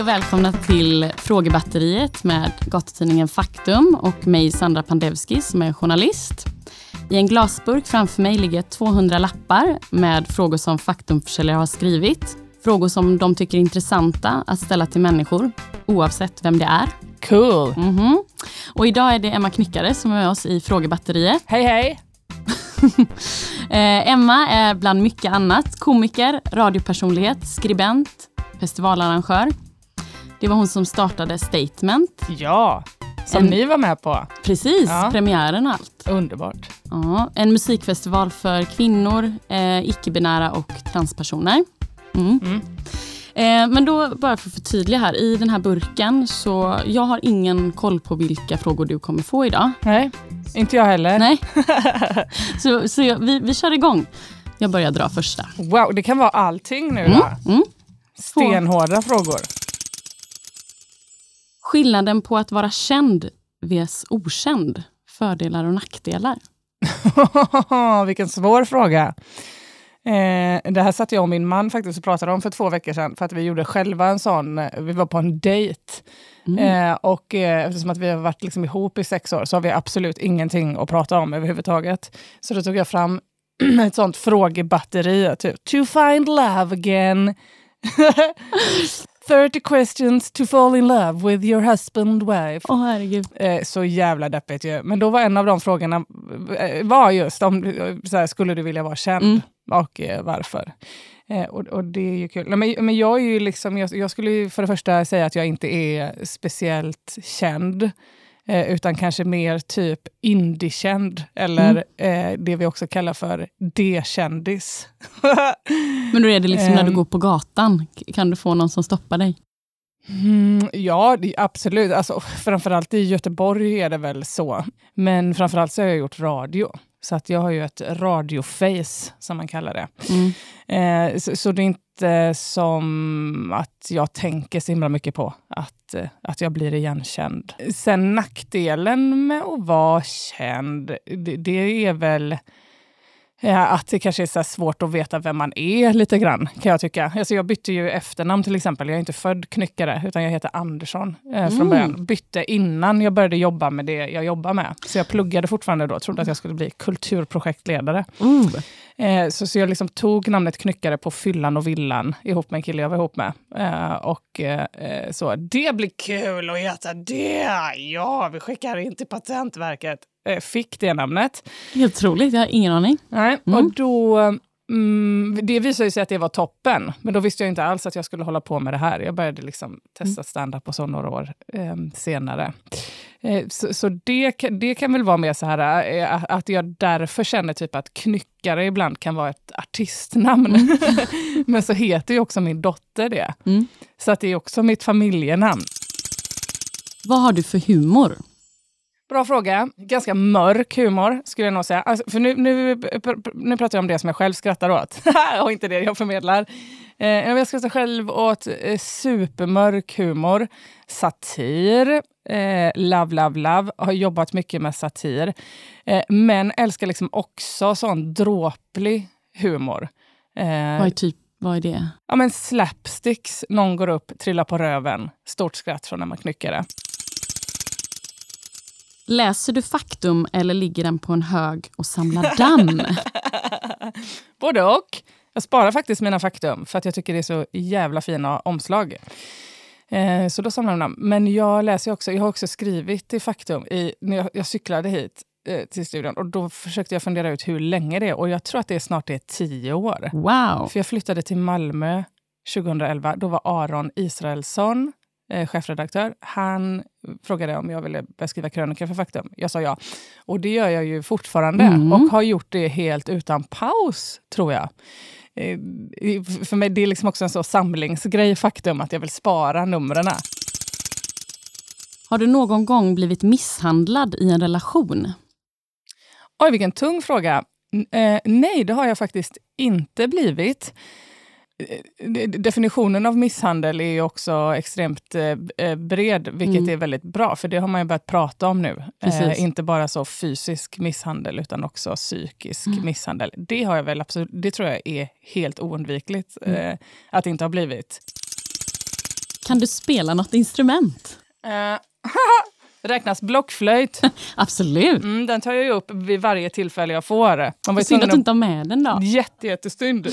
Hej och välkomna till Frågebatteriet med gatutidningen Faktum och mig Sandra Pandevski som är journalist. I en glasburk framför mig ligger 200 lappar med frågor som Faktumförsäljare har skrivit. Frågor som de tycker är intressanta att ställa till människor, oavsett vem det är. Cool. Mhm. Och idag är det Emma Knyckare som är med oss i Frågebatteriet. Hej hej! Eh, Emma är bland mycket annat komiker, radiopersonlighet, skribent, festivalarrangör. Det var hon som startade Statement. Ja, som En- ni var med på. Precis, Ja. premiären och allt. Underbart. Ja, en musikfestival för kvinnor, eh, icke-binära och transpersoner. Mm. Mm. Eh, men då, bara för att förtydliga här, i den här burken, så jag har ingen koll på vilka frågor du kommer få idag. Nej, inte jag heller. Nej. så så jag, vi, vi kör igång. Jag börjar dra första. Wow, det kan vara allting nu Mm. då. Mm. Stenhårda frågor. Skillnaden på att vara känd vs okänd. Fördelar och nackdelar. Vilken svår fråga. Eh, det här satt jag och min man faktiskt och pratade om för två veckor sedan. För att vi gjorde själva en sån, eh, vi var på en dejt. Mm. Eh, och eh, eftersom att vi har varit liksom ihop i sex år så har vi absolut ingenting att prata om överhuvudtaget. Så då tog jag fram ett sånt frågebatteri. Typ, to find love again. 30 questions to fall in love with your husband, wife. Åh herregud. Eh, så jävla deppigt ju. Men då var en av de frågorna eh, var just om så här, skulle du vilja vara känd Mm. och eh, varför. Och, och det är ju kul. Nej, men, men jag är ju liksom, jag, jag skulle ju för det första säga att jag inte är speciellt känd. Eh, utan kanske mer typ indiekänd eller eh, det vi också kallar för D-kändis. Men då är det liksom när du Ehm. går på gatan, kan du få någon som stoppar dig? Mm, ja, absolut. Alltså, framförallt i Göteborg är det väl så. Men framförallt så har jag gjort radio. Så att jag har ju ett radioface, som man kallar det. Mm. Eh, så, så det är inte som att jag tänker så himla mycket på att, eh, att jag blir igenkänd. Sen nackdelen med att vara känd, det, det är väl Ja, att det kanske är så svårt att veta vem man är lite grann, kan jag tycka. Alltså jag bytte ju efternamn till exempel. Jag är inte född knyckare, utan jag heter Andersson eh, från Mm. början. Bytte innan jag började jobba med det jag jobbar med. Så jag pluggade fortfarande då, trodde att jag skulle bli kulturprojektledare. Uh. Eh, så, så jag liksom tog namnet knyckare på fyllan och villan ihop med en kille jag var ihop med. Eh, och eh, eh, så, det blir kul att heta det! Ja, vi skickar in till Patentverket. Eh, fick det namnet. Helt otroligt, jag har ingen aning. Nej, Mm. och då... Mm, det visade sig att det var toppen, men då visste jag inte alls att jag skulle hålla på med det här. Jag började liksom testa stand-up och så några år eh, senare. Eh, så så det, kan- det kan väl vara mer så här eh, att jag därför känner typ att knyckare ibland kan vara ett artistnamn. men så heter ju också min dotter det. Mm. Så att det är också mitt familjenamn. Vad har du för humor? Bra fråga. Ganska mörk humor skulle jag nog säga. Alltså, för nu, nu, nu pratar jag om det som jag själv skrattar åt och inte det jag förmedlar. Eh, jag skrattar själv åt eh, supermörk humor, satir, eh, love, love, love. Har jobbat mycket med satir. Eh, men älskar liksom också sån dråplig humor. Eh, Vad är, typ, vad är det? ja, men slapsticks, någon går upp, trillar på röven, stort skratt från när man knycker det. Läser du faktum eller ligger den på en hög och samlar damm? Både och. Jag sparar faktiskt mina faktum för att jag tycker det är så jävla fina omslag. Eh, så då samlar jag dem. Men jag läser också, jag har också skrivit i faktum i, när jag, jag cyklade hit eh, till studion och då försökte jag fundera ut hur länge det är och jag tror att det är snart är tio år. Wow. För jag flyttade till Malmö 2011. Då var Aron Israelsson eh, chefredaktör. Han frågade om jag ville börja skriva krönikor för Faktum. Jag sa ja. Och det gör jag ju fortfarande Mm. och har gjort det helt utan paus, tror jag. Eh, För mig det är liksom också en så samlingsgrej, Faktum, att jag vill spara numren. Har du någon gång blivit misshandlad i en relation? Oj, vilken tung fråga. Eh, nej, det har jag faktiskt inte blivit. Eh, de- Definitionen av misshandel är ju också extremt eh, eh, bred, vilket Mm. är väldigt bra, för det har man ju börjat prata om nu. Eh, inte bara så fysisk misshandel, utan också psykisk Mm. misshandel. Det har jag väl absolut, det tror jag är helt oundvikligt Mm. eh, att inte ha blivit. Kan du spela något instrument? Eh, räknas blockflöjt? Absolut. Mm, den tar jag ju upp vid varje tillfälle jag får. Man var Synd att du inte har med den då. Jätte, jättesynd.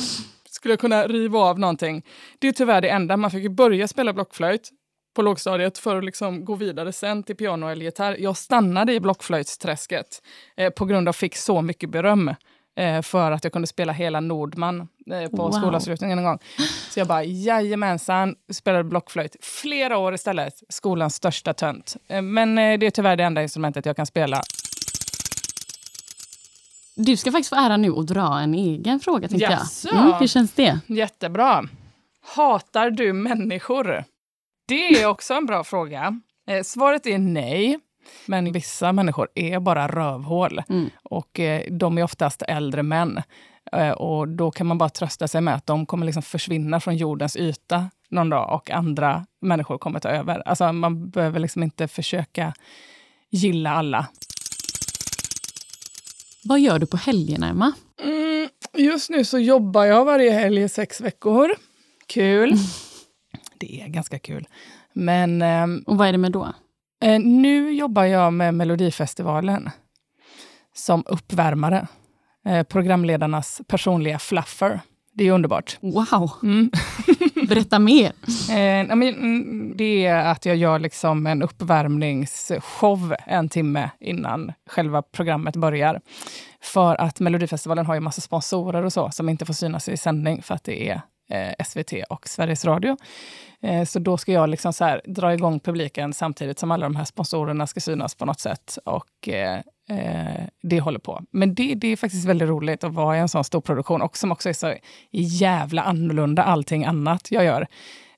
Skulle kunna riva av någonting. Det är tyvärr det enda. Man fick ju börja spela blockflöjt på lågstadiet för att liksom gå vidare sen till piano eller gitarr. Jag stannade i blockflöjtsträsket eh, på grund av att jag fick så mycket beröm eh, för att jag kunde spela hela Nordman eh, på Wow. skolavslutningen en gång. Så jag bara, jajamensan, spelade blockflöjt flera år istället. Skolans största tönt. Eh, men eh, det är tyvärr det enda instrumentet jag kan spela. Du ska faktiskt få ära nu att dra en egen fråga. Tänkte Jaså? jag. Mm, hur känns det? Jättebra. Hatar du människor? Det är också en bra fråga. Eh, svaret är nej. Men vissa människor är bara rövhål. Mm. Och eh, de är oftast äldre män. Eh, och då kan man bara trösta sig med att de kommer liksom försvinna från jordens yta någon dag och andra människor kommer ta över. Alltså man behöver liksom inte försöka gilla alla. Vad gör du på helgerna, Emma? Mm, just nu så jobbar jag varje helg i sex veckor. Kul. Det är ganska kul. Men ehm, Och vad är det med då? eh, nu jobbar jag med Melodifestivalen som uppvärmare. Eh, programledarnas personliga fluffer. Det är underbart. Wow! Mm. Berätta mer. Eh, men, mm, det är att jag gör liksom en uppvärmningsshow en timme innan själva programmet börjar. För att Melodifestivalen har ju massa sponsorer och så som inte får synas i sändning för att det är eh, SVT och Sveriges Radio. Eh, så då ska jag liksom så här, dra igång publiken samtidigt som alla de här sponsorerna ska synas på något sätt. Och eh, eh, det håller på. Men det, det är faktiskt väldigt roligt att vara i en sån stor produktion och som också är så jävla annorlunda allting annat jag gör.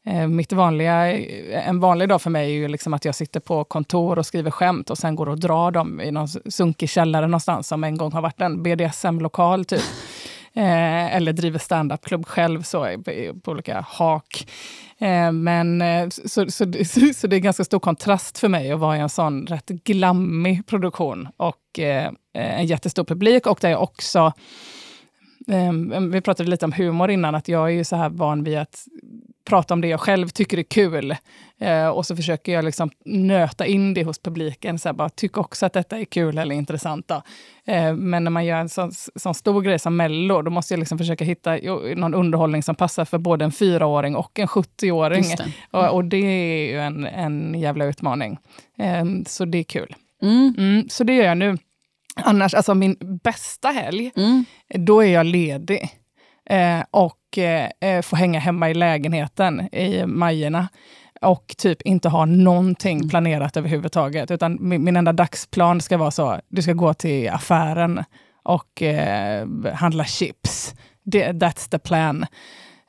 Eh, mitt vanliga, en vanlig dag för mig är ju liksom att jag sitter på kontor och skriver skämt och sen går och drar dem i någon sunkig källare någonstans som en gång har varit en BDSM-lokal typ. Eh, eller driver standupklubb själv så, på olika hak. Eh, men, eh, så, så, så, så det är ganska stor kontrast för mig att vara i en sån rätt glammig produktion och eh, en jättestor publik och där jag också eh, vi pratade lite om humor innan, att jag är ju så här van vid att prata om det jag själv tycker är kul. Eh, och så försöker jag liksom nöta in det hos publiken. Så här, bara, tyck också att detta är kul eller intressant. Då. Eh, men när man gör en sån, sån stor grej som Mello, då måste jag liksom försöka hitta någon underhållning som passar för både en fyraåring och en 70-åring. Just det. Och, och det är ju en, en jävla utmaning. Eh, så det är kul. Mm. Mm, så det gör jag nu. Annars, alltså min bästa helg, Mm. då är jag ledig. Eh, och eh, eh, får hänga hemma i lägenheten i Majerna. Och typ inte ha någonting planerat överhuvudtaget. Utan min, min enda dagsplan ska vara så, du ska gå till affären och eh, handla chips. Det, that's the plan.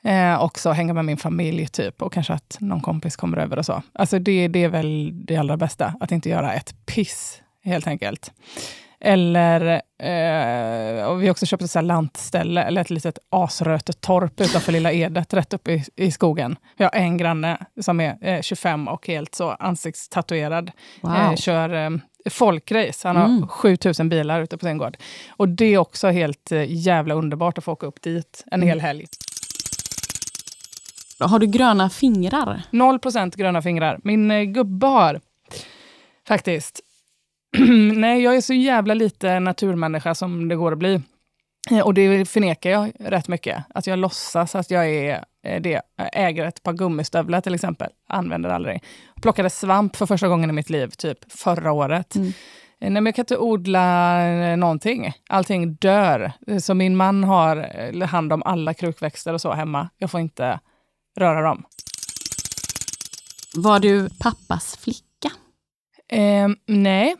Eh, och så hänga med min familj typ. Och kanske att någon kompis kommer över och så. Alltså det, det är väl det allra bästa. Att inte göra ett piss, helt enkelt. Eller, eh, och vi har också köpt ett så lantställe, eller ett litet asrötetorp utanför Lilla Edet, rätt uppe i, i skogen. Vi har en granne som är eh, 25 och helt så ansiktstatuerad. Wow. Eh, kör eh, folkrace. Han har Mm. 7000 bilar ute på sin gård. Och det är också helt eh, jävla underbart att få åka upp dit en hel helg. Har du gröna fingrar? 0% gröna fingrar. Min eh, gubbe har faktiskt. Nej, jag är så jävla lite naturmänniska som det går att bli. Eh, Och det förnekar jag rätt mycket. Att jag låtsas att jag är eh, det. Jag äger ett par gummistövlar till exempel. Använder aldrig. Plockade svamp för första gången i mitt liv, typ förra året. Mm. Eh, Nej, men jag kan inte odla någonting. Allting dör. Så min man har hand om alla krukväxter och så hemma. Jag får inte röra dem. Var du pappas flicka? Eh, nej,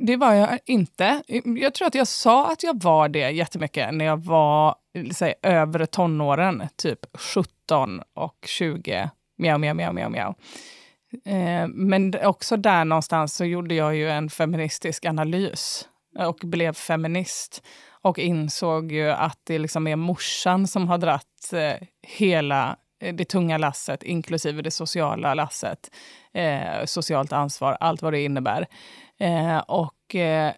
det var jag inte. Jag tror att jag sa att jag var det jättemycket när jag var säga, övre tonåren, typ 17 och 20. Mjau, mjau, mjau, mjau, mjau. Eh, men också där någonstans så gjorde jag ju en feministisk analys och blev feminist. Och insåg ju att det liksom är morsan som har dratt eh, hela eh, det tunga lasset, inklusive det sociala lasset. Eh, socialt ansvar, allt vad det innebär. Eh, och eh,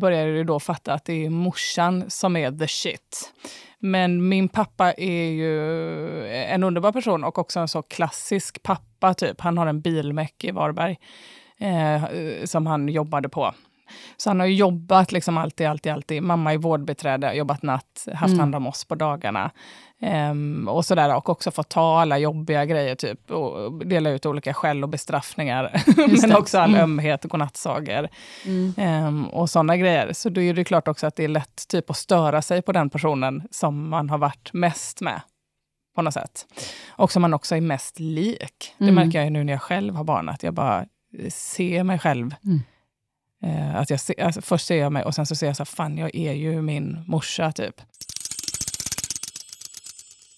började ju då fatta att det är morsan som är the shit. Men min pappa är ju en underbar person och också en så klassisk pappa. typ. Han har en bilmäck i Varberg eh, som han jobbade på. Så han har jobbat liksom alltid, alltid, alltid. Mamma är vårdbiträde, jobbat natt, haft mm. hand om oss på dagarna. Um, och sådär, och också fått ta alla jobbiga grejer, typ, och dela ut olika skäll och bestraffningar. Men också all mm. ömhet och godnattsagor. Mm. Um, och sådana grejer. Så då är det klart också att det är lätt typ, att störa sig på den personen som man har varit mest med. På något sätt. Och som man också är mest lik. Det mm. märker jag nu när jag själv har barn, att jag bara ser mig själv. Mm. Uh, att jag se, alltså, först ser jag mig och sen så ser jag så här, fan jag är ju min morsa typ.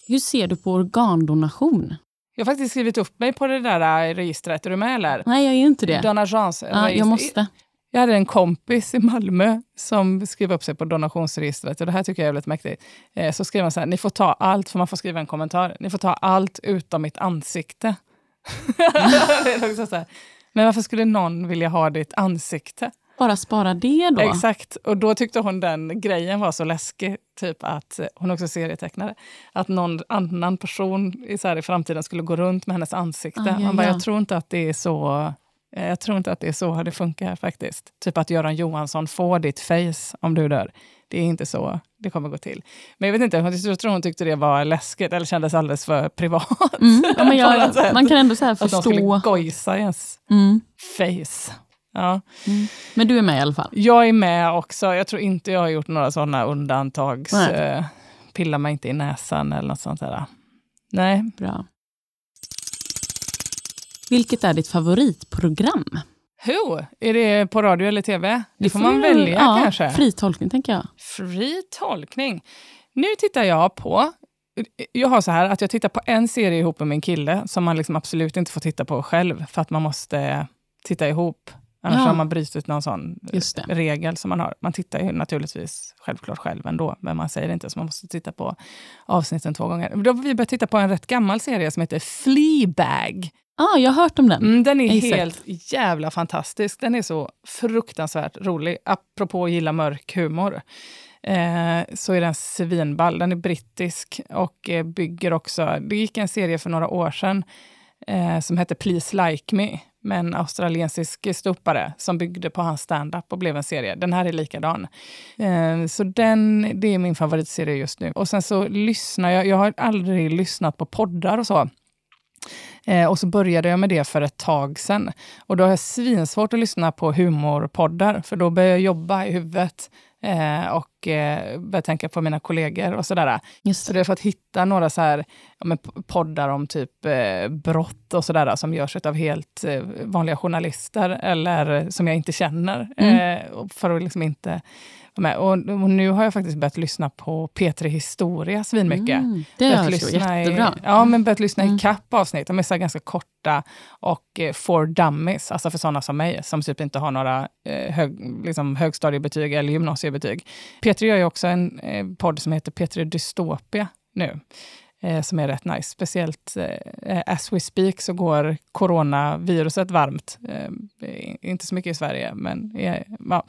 Hur ser du på organdonation? Jag har faktiskt skrivit upp mig på det där äh, registret. Är du med eller? Nej, jag är inte det. Donagence. Ja, jag måste. Jag hade en kompis i Malmö som skrev upp sig på donationsregistret. Och det här tycker jag är väldigt mäktigt. Eh, så skrev han så här, ni får ta allt, för man får skriva en kommentar. Ni får ta allt utom mitt ansikte. här, Men varför skulle någon vilja ha ditt ansikte? Bara spara det då? Exakt. Och då tyckte hon den grejen var så läskig, typ att hon också serietecknare, att någon annan person i, så här, i framtiden skulle gå runt med hennes ansikte. Ah, ja, Man bara, ja. jag tror inte att det är så eh, jag tror inte att det är så det funkar faktiskt. Typ att Göran Johansson får ditt face om du dör. Det är inte så det kommer gå till. Men jag vet inte, jag tror hon tyckte det var läskigt eller kändes alldeles för privat. Mm, ja, jag, man kan ändå så förstå... Att de skulle gojsa i ens mm. face. Ja. Mm. Men du är med i alla fall? Jag är med också. Jag tror inte jag har gjort några sådana undantags... Eh, pilla mig inte i näsan eller något sånt där. Nej. Bra. Vilket är ditt favoritprogram? Who? Är det på radio eller tv? Det får man välja ja, kanske. Fri tolkning tänker jag. Fri tolkning. Nu tittar jag på jag har så här att jag tittar på en serie ihop med min kille som man liksom absolut inte får titta på själv för att man måste titta ihop. Annars ja. har man brutit någon sån regel som man har. Man tittar ju naturligtvis självklart själv ändå, men man säger inte, så man måste titta på avsnitten två gånger. Då har vi börjat titta på en rätt gammal serie som heter Fleabag. Ja, ah, jag har hört om den. Mm, den är Exakt. helt jävla fantastisk. Den är så fruktansvärt rolig. Apropå att gilla mörk humor. Eh, så är den svinball. Den är brittisk och eh, bygger också... Det gick en serie för några år sedan eh, som hette Please Like Me med en australiensisk ståuppare som byggde på hans stand-up och blev en serie. Den här är likadan. Eh, så den, det är min favoritserie just nu. Och sen så lyssnar jag, jag har aldrig lyssnat på poddar och så. Eh, och så började jag med det för ett tag sedan. Och då har jag svinsvårt att lyssna på humorpoddar, för då börjar jag jobba i huvudet eh, och eh, börja tänka på mina kollegor och sådär. Just så jag har fått hitta några så här, ja, poddar om typ eh, brott och sådär som görs av helt eh, vanliga journalister eller som jag inte känner. Mm. Eh, för att liksom inte. Och, nu har jag faktiskt börjat lyssna på P3 Historia svinmycket. Mm, det är jättebra. I, ja, men börjat lyssna mm. i kapp avsnitt. De är så ganska korta och eh, for dummies, alltså för sådana som mig, som typ inte har några eh, hög, liksom högstadiebetyg eller gymnasiebetyg. P3 gör ju också en eh, podd som heter P3 Dystopia nu eh, som är rätt nice. Speciellt eh, as we speak så går coronaviruset varmt. Eh, inte så mycket i Sverige, men ja.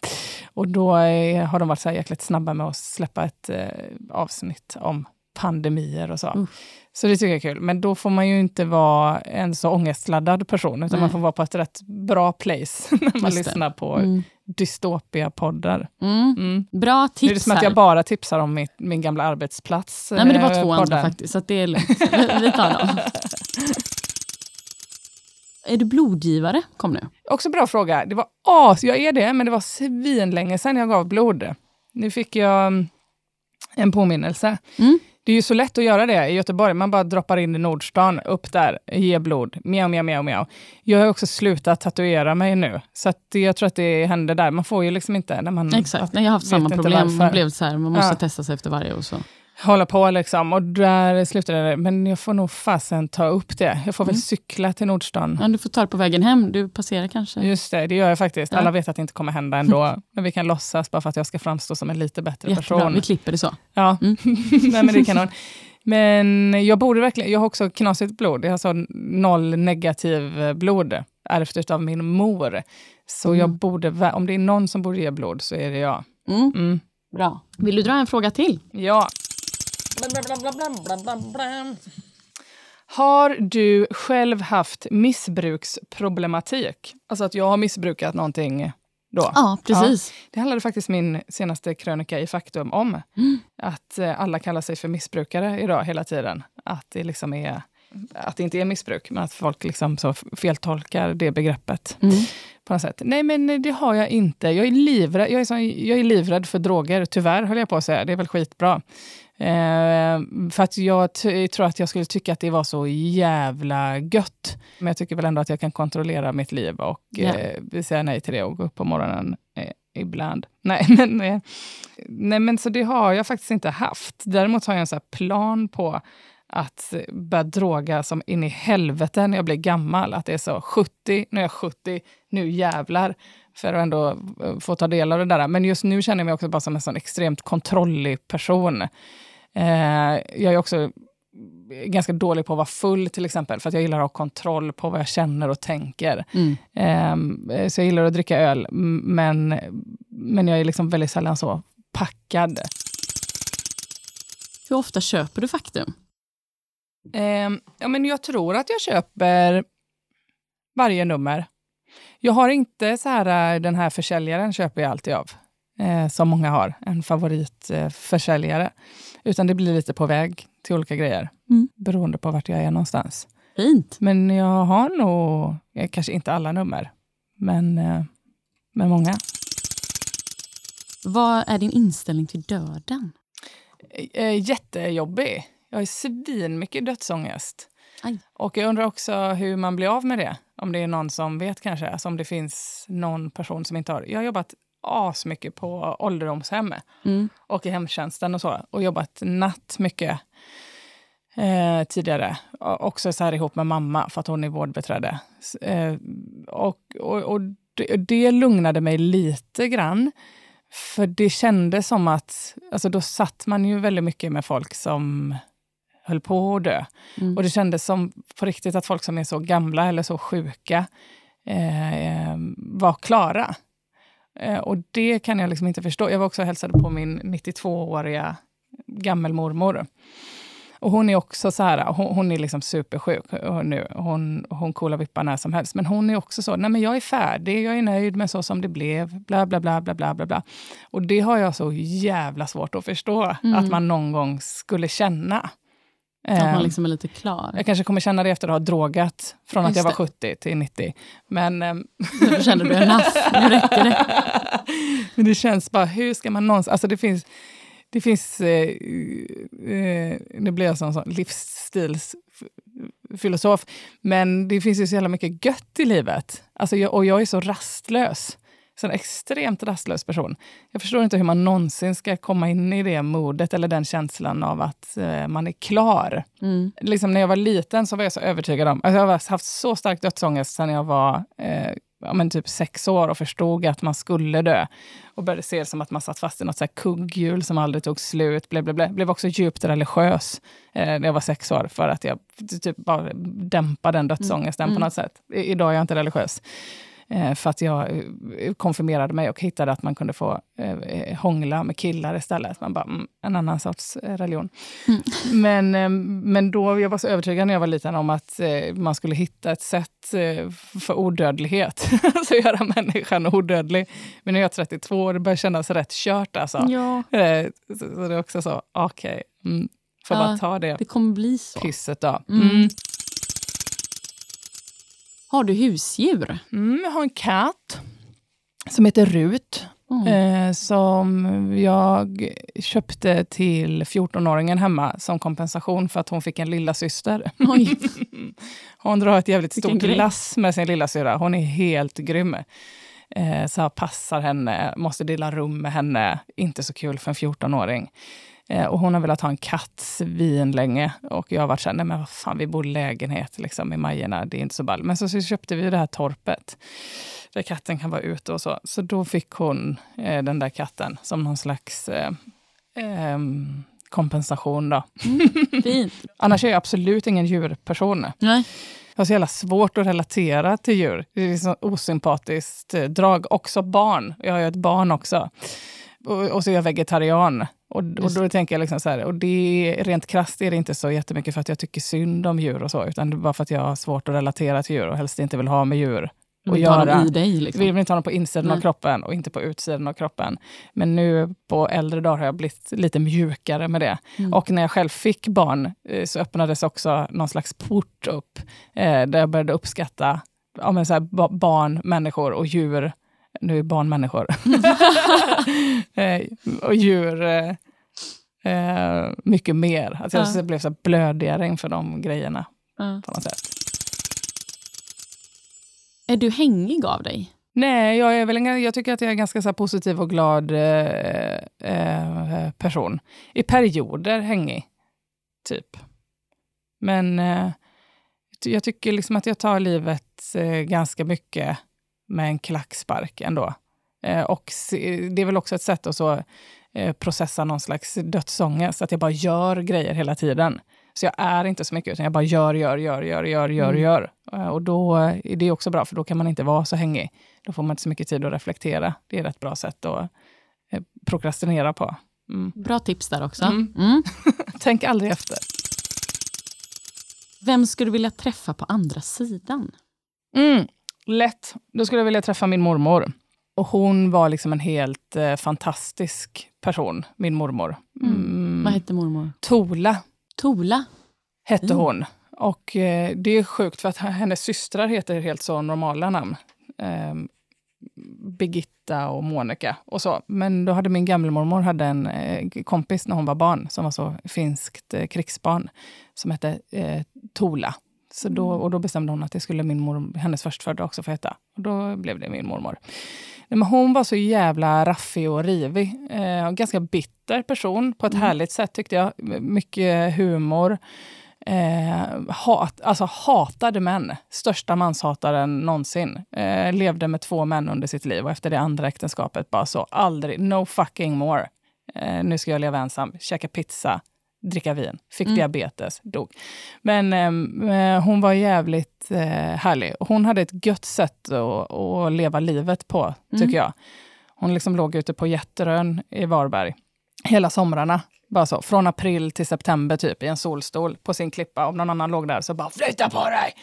Och då eh, har de varit så här jäkligt snabba med att släppa ett eh, avsnitt om pandemier och så. Mm. Så det tycker jag är kul. Men då får man ju inte vara en så ångestladdad person, utan Nej. man får vara på ett rätt bra place när man lyssnar på mm. dystopia-poddar. Mm. Mm. Bra tips Nu är det som att jag bara tipsar om mitt, min gamla arbetsplats. Nej, men det var två poddar. andra faktiskt, så det är lugnt. Vi tar dem. Är du blodgivare? Kom nu. Också bra fråga. Det var as, jag är det, men det var svinlänge sedan jag gav blod. Nu fick jag mm, en påminnelse. Mm. Det är ju så lätt att göra det i Göteborg. Man bara droppar in i Nordstan, upp där, ge blod. Mjau, mjau, mjau, mjau. Jag har också slutat tatuera mig nu. Så att jag tror att det händer där. Man får ju liksom inte när man... Exakt, jag har haft samma problem. Man blev så här, man måste ja. testa sig efter varje och så hålla på liksom. Och där slutade det. Men jag får nog fasen ta upp det. Jag får mm. väl cykla till Nordstan. Ja, du får ta det på vägen hem. Du passerar kanske. Just det, det gör jag faktiskt. Ja. Alla vet att det inte kommer hända ändå. men vi kan låtsas bara för att jag ska framstå som en lite bättre Jättebra. person. Vi klipper det så. Ja, mm. Nej, men det kan kanon. Men jag borde verkligen, jag har också knasigt blod. Jag har så noll negativ blod, ärvt av min mor. Så mm. jag borde, om det är någon som borde ge blod så är det jag. Mm. Mm. Bra. Vill du dra en fråga till? Ja. Har du själv haft missbruksproblematik? Alltså att jag har missbrukat någonting då? Ja, precis. Ja, det handlade faktiskt min senaste krönika i Faktum om. Mm. Att eh, alla kallar sig för missbrukare idag hela tiden. Att det liksom är att det inte är missbruk, men att folk liksom så feltolkar det begreppet. Mm. På något sätt. Nej, men det har jag inte. Jag är livrädd, jag är, så, jag är livrädd för droger, tyvärr höll jag på att säga. Det är väl skitbra. Eh, för att jag tror att jag skulle tycka att det var så jävla gött. Men jag tycker väl ändå att jag kan kontrollera mitt liv och yeah. eh, säga nej till det och gå upp på morgonen eh, ibland. Nej men, eh, nej, men så det har jag faktiskt inte haft. Däremot har jag en så plan på att börja droga som in i helvete när jag blir gammal. Att det är så 70, nu är jag 70, nu jävlar. För att ändå eh, få ta del av det där. Men just nu känner jag mig också bara som en sån extremt kontrollig person. Eh, jag är också ganska dålig på att vara full till exempel, för att jag gillar att ha kontroll på vad jag känner och tänker. Mm. Eh, så jag gillar att dricka öl, men, men jag är liksom väldigt sällan så packad. Hur ofta köper du Faktum? Eh, ja, men jag tror att jag köper varje nummer. Jag har inte så här, äh, den här försäljaren köper jag alltid av, eh, som många har, en favoritförsäljare. Eh, Utan det blir lite på väg till olika grejer, mm. beroende på vart jag är någonstans. Fint. Men jag har nog, eh, kanske inte alla nummer, men, eh, men många. Vad är din inställning till döden? Eh, jättejobbig. Jag har svin mycket dödsångest. Aj. Och jag undrar också hur man blir av med det. Om det är någon som vet kanske. Alltså om det finns någon person som inte har. Jag har jobbat asmycket på ålderdomshem mm. och i hemtjänsten och så. Och jobbat natt mycket eh, tidigare. Och också så här ihop med mamma för att hon är vårdbiträde. Eh, och, och, och det, det lugnade mig lite grann. För det kändes som att, alltså då satt man ju väldigt mycket med folk som höll på att dö. Mm. Och det kändes som på riktigt att folk som är så gamla eller så sjuka eh, var klara. Eh, och det kan jag liksom inte förstå. Jag var också och hälsade på min 92-åriga gammelmormor. Och hon är också så här, hon, hon är liksom supersjuk nu. Hon, hon coolar vippa när som helst. Men hon är också så, nej men jag är färdig, jag är nöjd med så som det blev, bla bla bla bla bla bla. Och det har jag så jävla svårt att förstå, mm. att man någon gång skulle känna. Att man ehm, liksom är lite klar. Jag kanske kommer känna det efter att ha drogat från Just att jag var 70 till 90. Men... Ehm, då kände du enough, nu räcker det. Men det känns bara, hur ska man någonsin... Alltså det finns... Det finns... Eh, eh, nu blir jag som sån livsstilsfilosof. Men det finns ju så jävla mycket gött i livet. Alltså jag, och jag är så rastlös en extremt rastlös person. Jag förstår inte hur man någonsin ska komma in i det modet eller den känslan av att eh, man är klar. Mm. Liksom när jag var liten så var jag så övertygad om... Alltså jag har haft så stark dödsångest sen jag var eh, ja, men typ sex år och förstod att man skulle dö. Och började se det som att man satt fast i något så här kugghjul som aldrig tog slut. Blev, blev, blev. blev också djupt religiös eh, när jag var sex år för att jag typ bara dämpade den dödsångesten mm. på något sätt. I, idag är jag inte religiös. Eh, för att jag eh, konfirmerade mig och hittade att man kunde få eh, hångla med killar istället. Man bara, mm, en annan sorts religion. Mm. Men, eh, men då, jag var så övertygad när jag var liten om att eh, man skulle hitta ett sätt eh, för odödlighet. alltså göra människan odödlig. Men nu är jag 32 och det börjar kännas rätt kört alltså. Ja. Så, så, det är också så, okej. Okay, mm, får ja, bara ta det, det kommer bli så. pisset då. Mm. Har du husdjur? Mm, jag har en katt som heter Rut. Mm. Eh, som jag köpte till 14-åringen hemma som kompensation för att hon fick en lilla syster. hon drar ett jävligt stort lass med sin lilla syra. Hon är helt grym. Eh, så passar henne, måste dela rum med henne. Inte så kul för en 14-åring. Eh, och hon har velat ha en katt svin länge. Och jag har varit så här, nej men vad fan, vi bor i lägenhet liksom, i Majerna, det är inte så ball. Men så, så köpte vi det här torpet där katten kan vara ute och så. Så då fick hon eh, den där katten som någon slags eh, eh, kompensation. Då. Mm, fint. Annars är jag absolut ingen djurperson. Nej. Jag har så jävla svårt att relatera till djur. Det är ett osympatiskt eh, drag. Också barn. Jag har ju ett barn också och, och så är jag vegetarian. Och, och då tänker jag liksom så här, och det rent krasst är det inte så jättemycket för att jag tycker synd om djur och så, utan det är bara för att jag har svårt att relatera till djur och helst inte vill ha med djur att göra. I dig, liksom. Vi vill inte ha dem på insidan Nej. av kroppen och inte på utsidan av kroppen. Men nu på äldre dagar har jag blivit lite mjukare med det. Mm. Och när jag själv fick barn eh, så öppnades också någon slags port upp, eh, där jag började uppskatta ja, men så här, barn, människor och djur. Nu är barn människor. eh, och djur eh, eh, mycket mer. Att jag ja. blev så blödigare inför de grejerna. Ja. På något sätt. Är du hängig av dig? Nej, jag, är väl en, jag tycker att jag är en ganska så positiv och glad eh, eh, person. I perioder hängig, typ. Men eh, jag tycker liksom att jag tar livet eh, ganska mycket med en klackspark ändå. Eh, och det är väl också ett sätt att så, eh, processa någon slags dödsångest, att jag bara gör grejer hela tiden. Så jag är inte så mycket, utan jag bara gör, gör, gör, gör, gör, gör, mm. gör. Eh, och då är det också bra, för då kan man inte vara så hängig. Då får man inte så mycket tid att reflektera. Det är ett bra sätt att eh, prokrastinera på. Mm. Bra tips där också. Mm. mm. Tänk aldrig efter. Vem skulle du vilja träffa på andra sidan? Lätt. Då skulle jag vilja träffa min mormor. Och hon var liksom en helt eh, fantastisk person, min mormor. Mm. mm. Vad hette mormor? Tola. Tola? Hette mm. hon. Och eh, det är sjukt för att hennes systrar heter helt så normala namn. Eh, Birgitta och Monica och så. Men då hade min gammelmormor hade en eh, kompis när hon var barn som var så finskt eh, krigsbarn som hette eh, Tola. Så då, mm. och då bestämde hon att det skulle min mor, hennes förstfödda också få heta. Och då blev det min mormor. Men hon var så jävla raffig och rivig. Eh, ganska bitter person på ett mm. härligt sätt tyckte jag. Mycket humor. Eh, hat, alltså hatade män. Största manshataren någonsin. Eh, levde med två män under sitt liv och efter det andra äktenskapet bara så aldrig, no fucking more. Eh, nu ska jag leva ensam, käka pizza, dricka vin, fick mm. diabetes, dog. Men ehm, eh, hon var jävligt eh, härlig. Hon hade ett gött sätt att, att leva livet på, tycker mm. jag. Hon liksom låg ute på Jätterön i Varberg hela somrarna. Bara så, från april till september typ i en solstol på sin klippa. Om någon annan låg där så bara flytta på dig!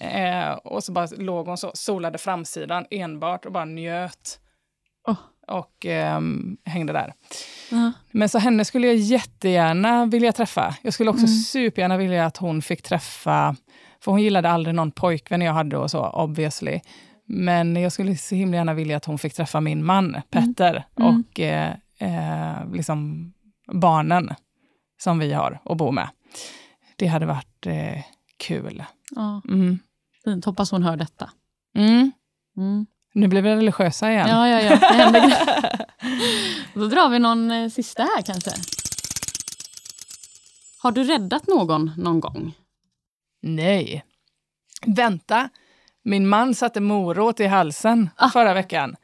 Eh, och så bara låg hon så, solade framsidan enbart och bara njöt. Och eh, hängde där. Uh-huh. Men så henne skulle jag jättegärna vilja träffa. Jag skulle också mm. supergärna vilja att hon fick träffa, för hon gillade aldrig någon pojkvän jag hade och så, obviously. Men jag skulle så himla gärna vilja att hon fick träffa min man, mm. Petter, mm. och eh, eh, liksom barnen som vi har och bor med. Det hade varit eh, kul. Ja. Mm. Fint, hoppas hon hör detta. Mm. Nu blir vi religiösa igen. Ja, ja, ja. Det händer Då drar vi någon eh, sista här kanske. Har du räddat någon någon gång? Nej. Vänta. Min man satte morot i halsen ah. förra veckan.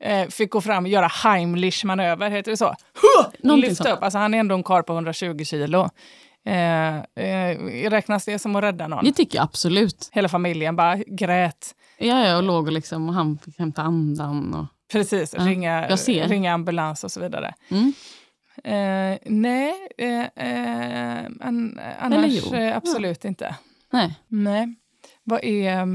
Eh, fick gå fram och göra Heimlich manöver, heter det så? Huh! Lyfta upp. Alltså, han är ändå en karl på 120 kilo. Eh, eh, räknas det som att rädda någon? Det tycker jag absolut. Hela familjen bara grät. Ja, ja och låg och, liksom, och han fick hämta andan. Och... Precis, ja, ringa, ringa ambulans och så vidare. Mm. Eh, nej, eh, eh an, annars absolut ja. inte. Nej. nej. Vad är,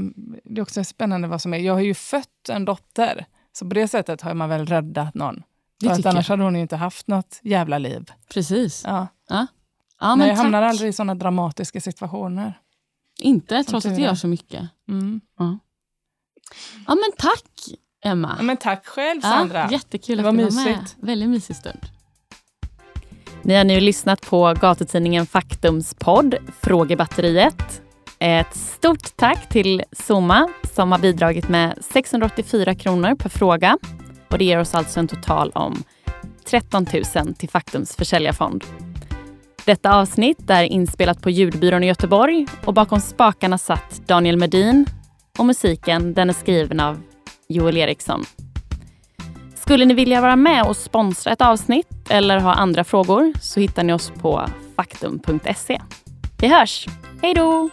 det är också spännande vad som är. Jag har ju fött en dotter, så på det sättet har man väl räddat någon. Det För att annars jag. hade hon ju inte haft något jävla liv. Precis. Ja. ja. Ja men jag hamnar aldrig i såna dramatiska situationer. Inte, trots att det gör så mycket. Mm. Ja. ja, men tack Emma. Ja, men tack själv Sandra. Ja, jättekul det att du var med. Väldigt mysig stund. Ni har nu lyssnat på gatutidningen Faktums podd Frågebatteriet. Ett stort tack till Soma som har bidragit med 684 kronor per fråga. Och Det ger oss alltså en total om 13 000 till Faktums försäljarfond. Detta avsnitt är inspelat på Ljudbyrån i Göteborg och bakom spakarna satt Daniel Medin och musiken den är skriven av Joel Eriksson. Skulle ni vilja vara med och sponsra ett avsnitt eller ha andra frågor så hittar ni oss på faktum.se. Vi hörs! Hej då!